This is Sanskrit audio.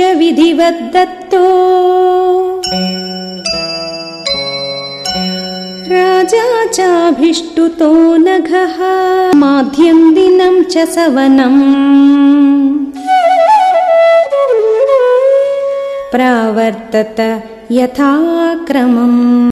विधिवदत्तो राजा चाभिष्टुतो नघः माध्यम् दिनं च सवनम्। प्रावर्तत यथाक्रमम्।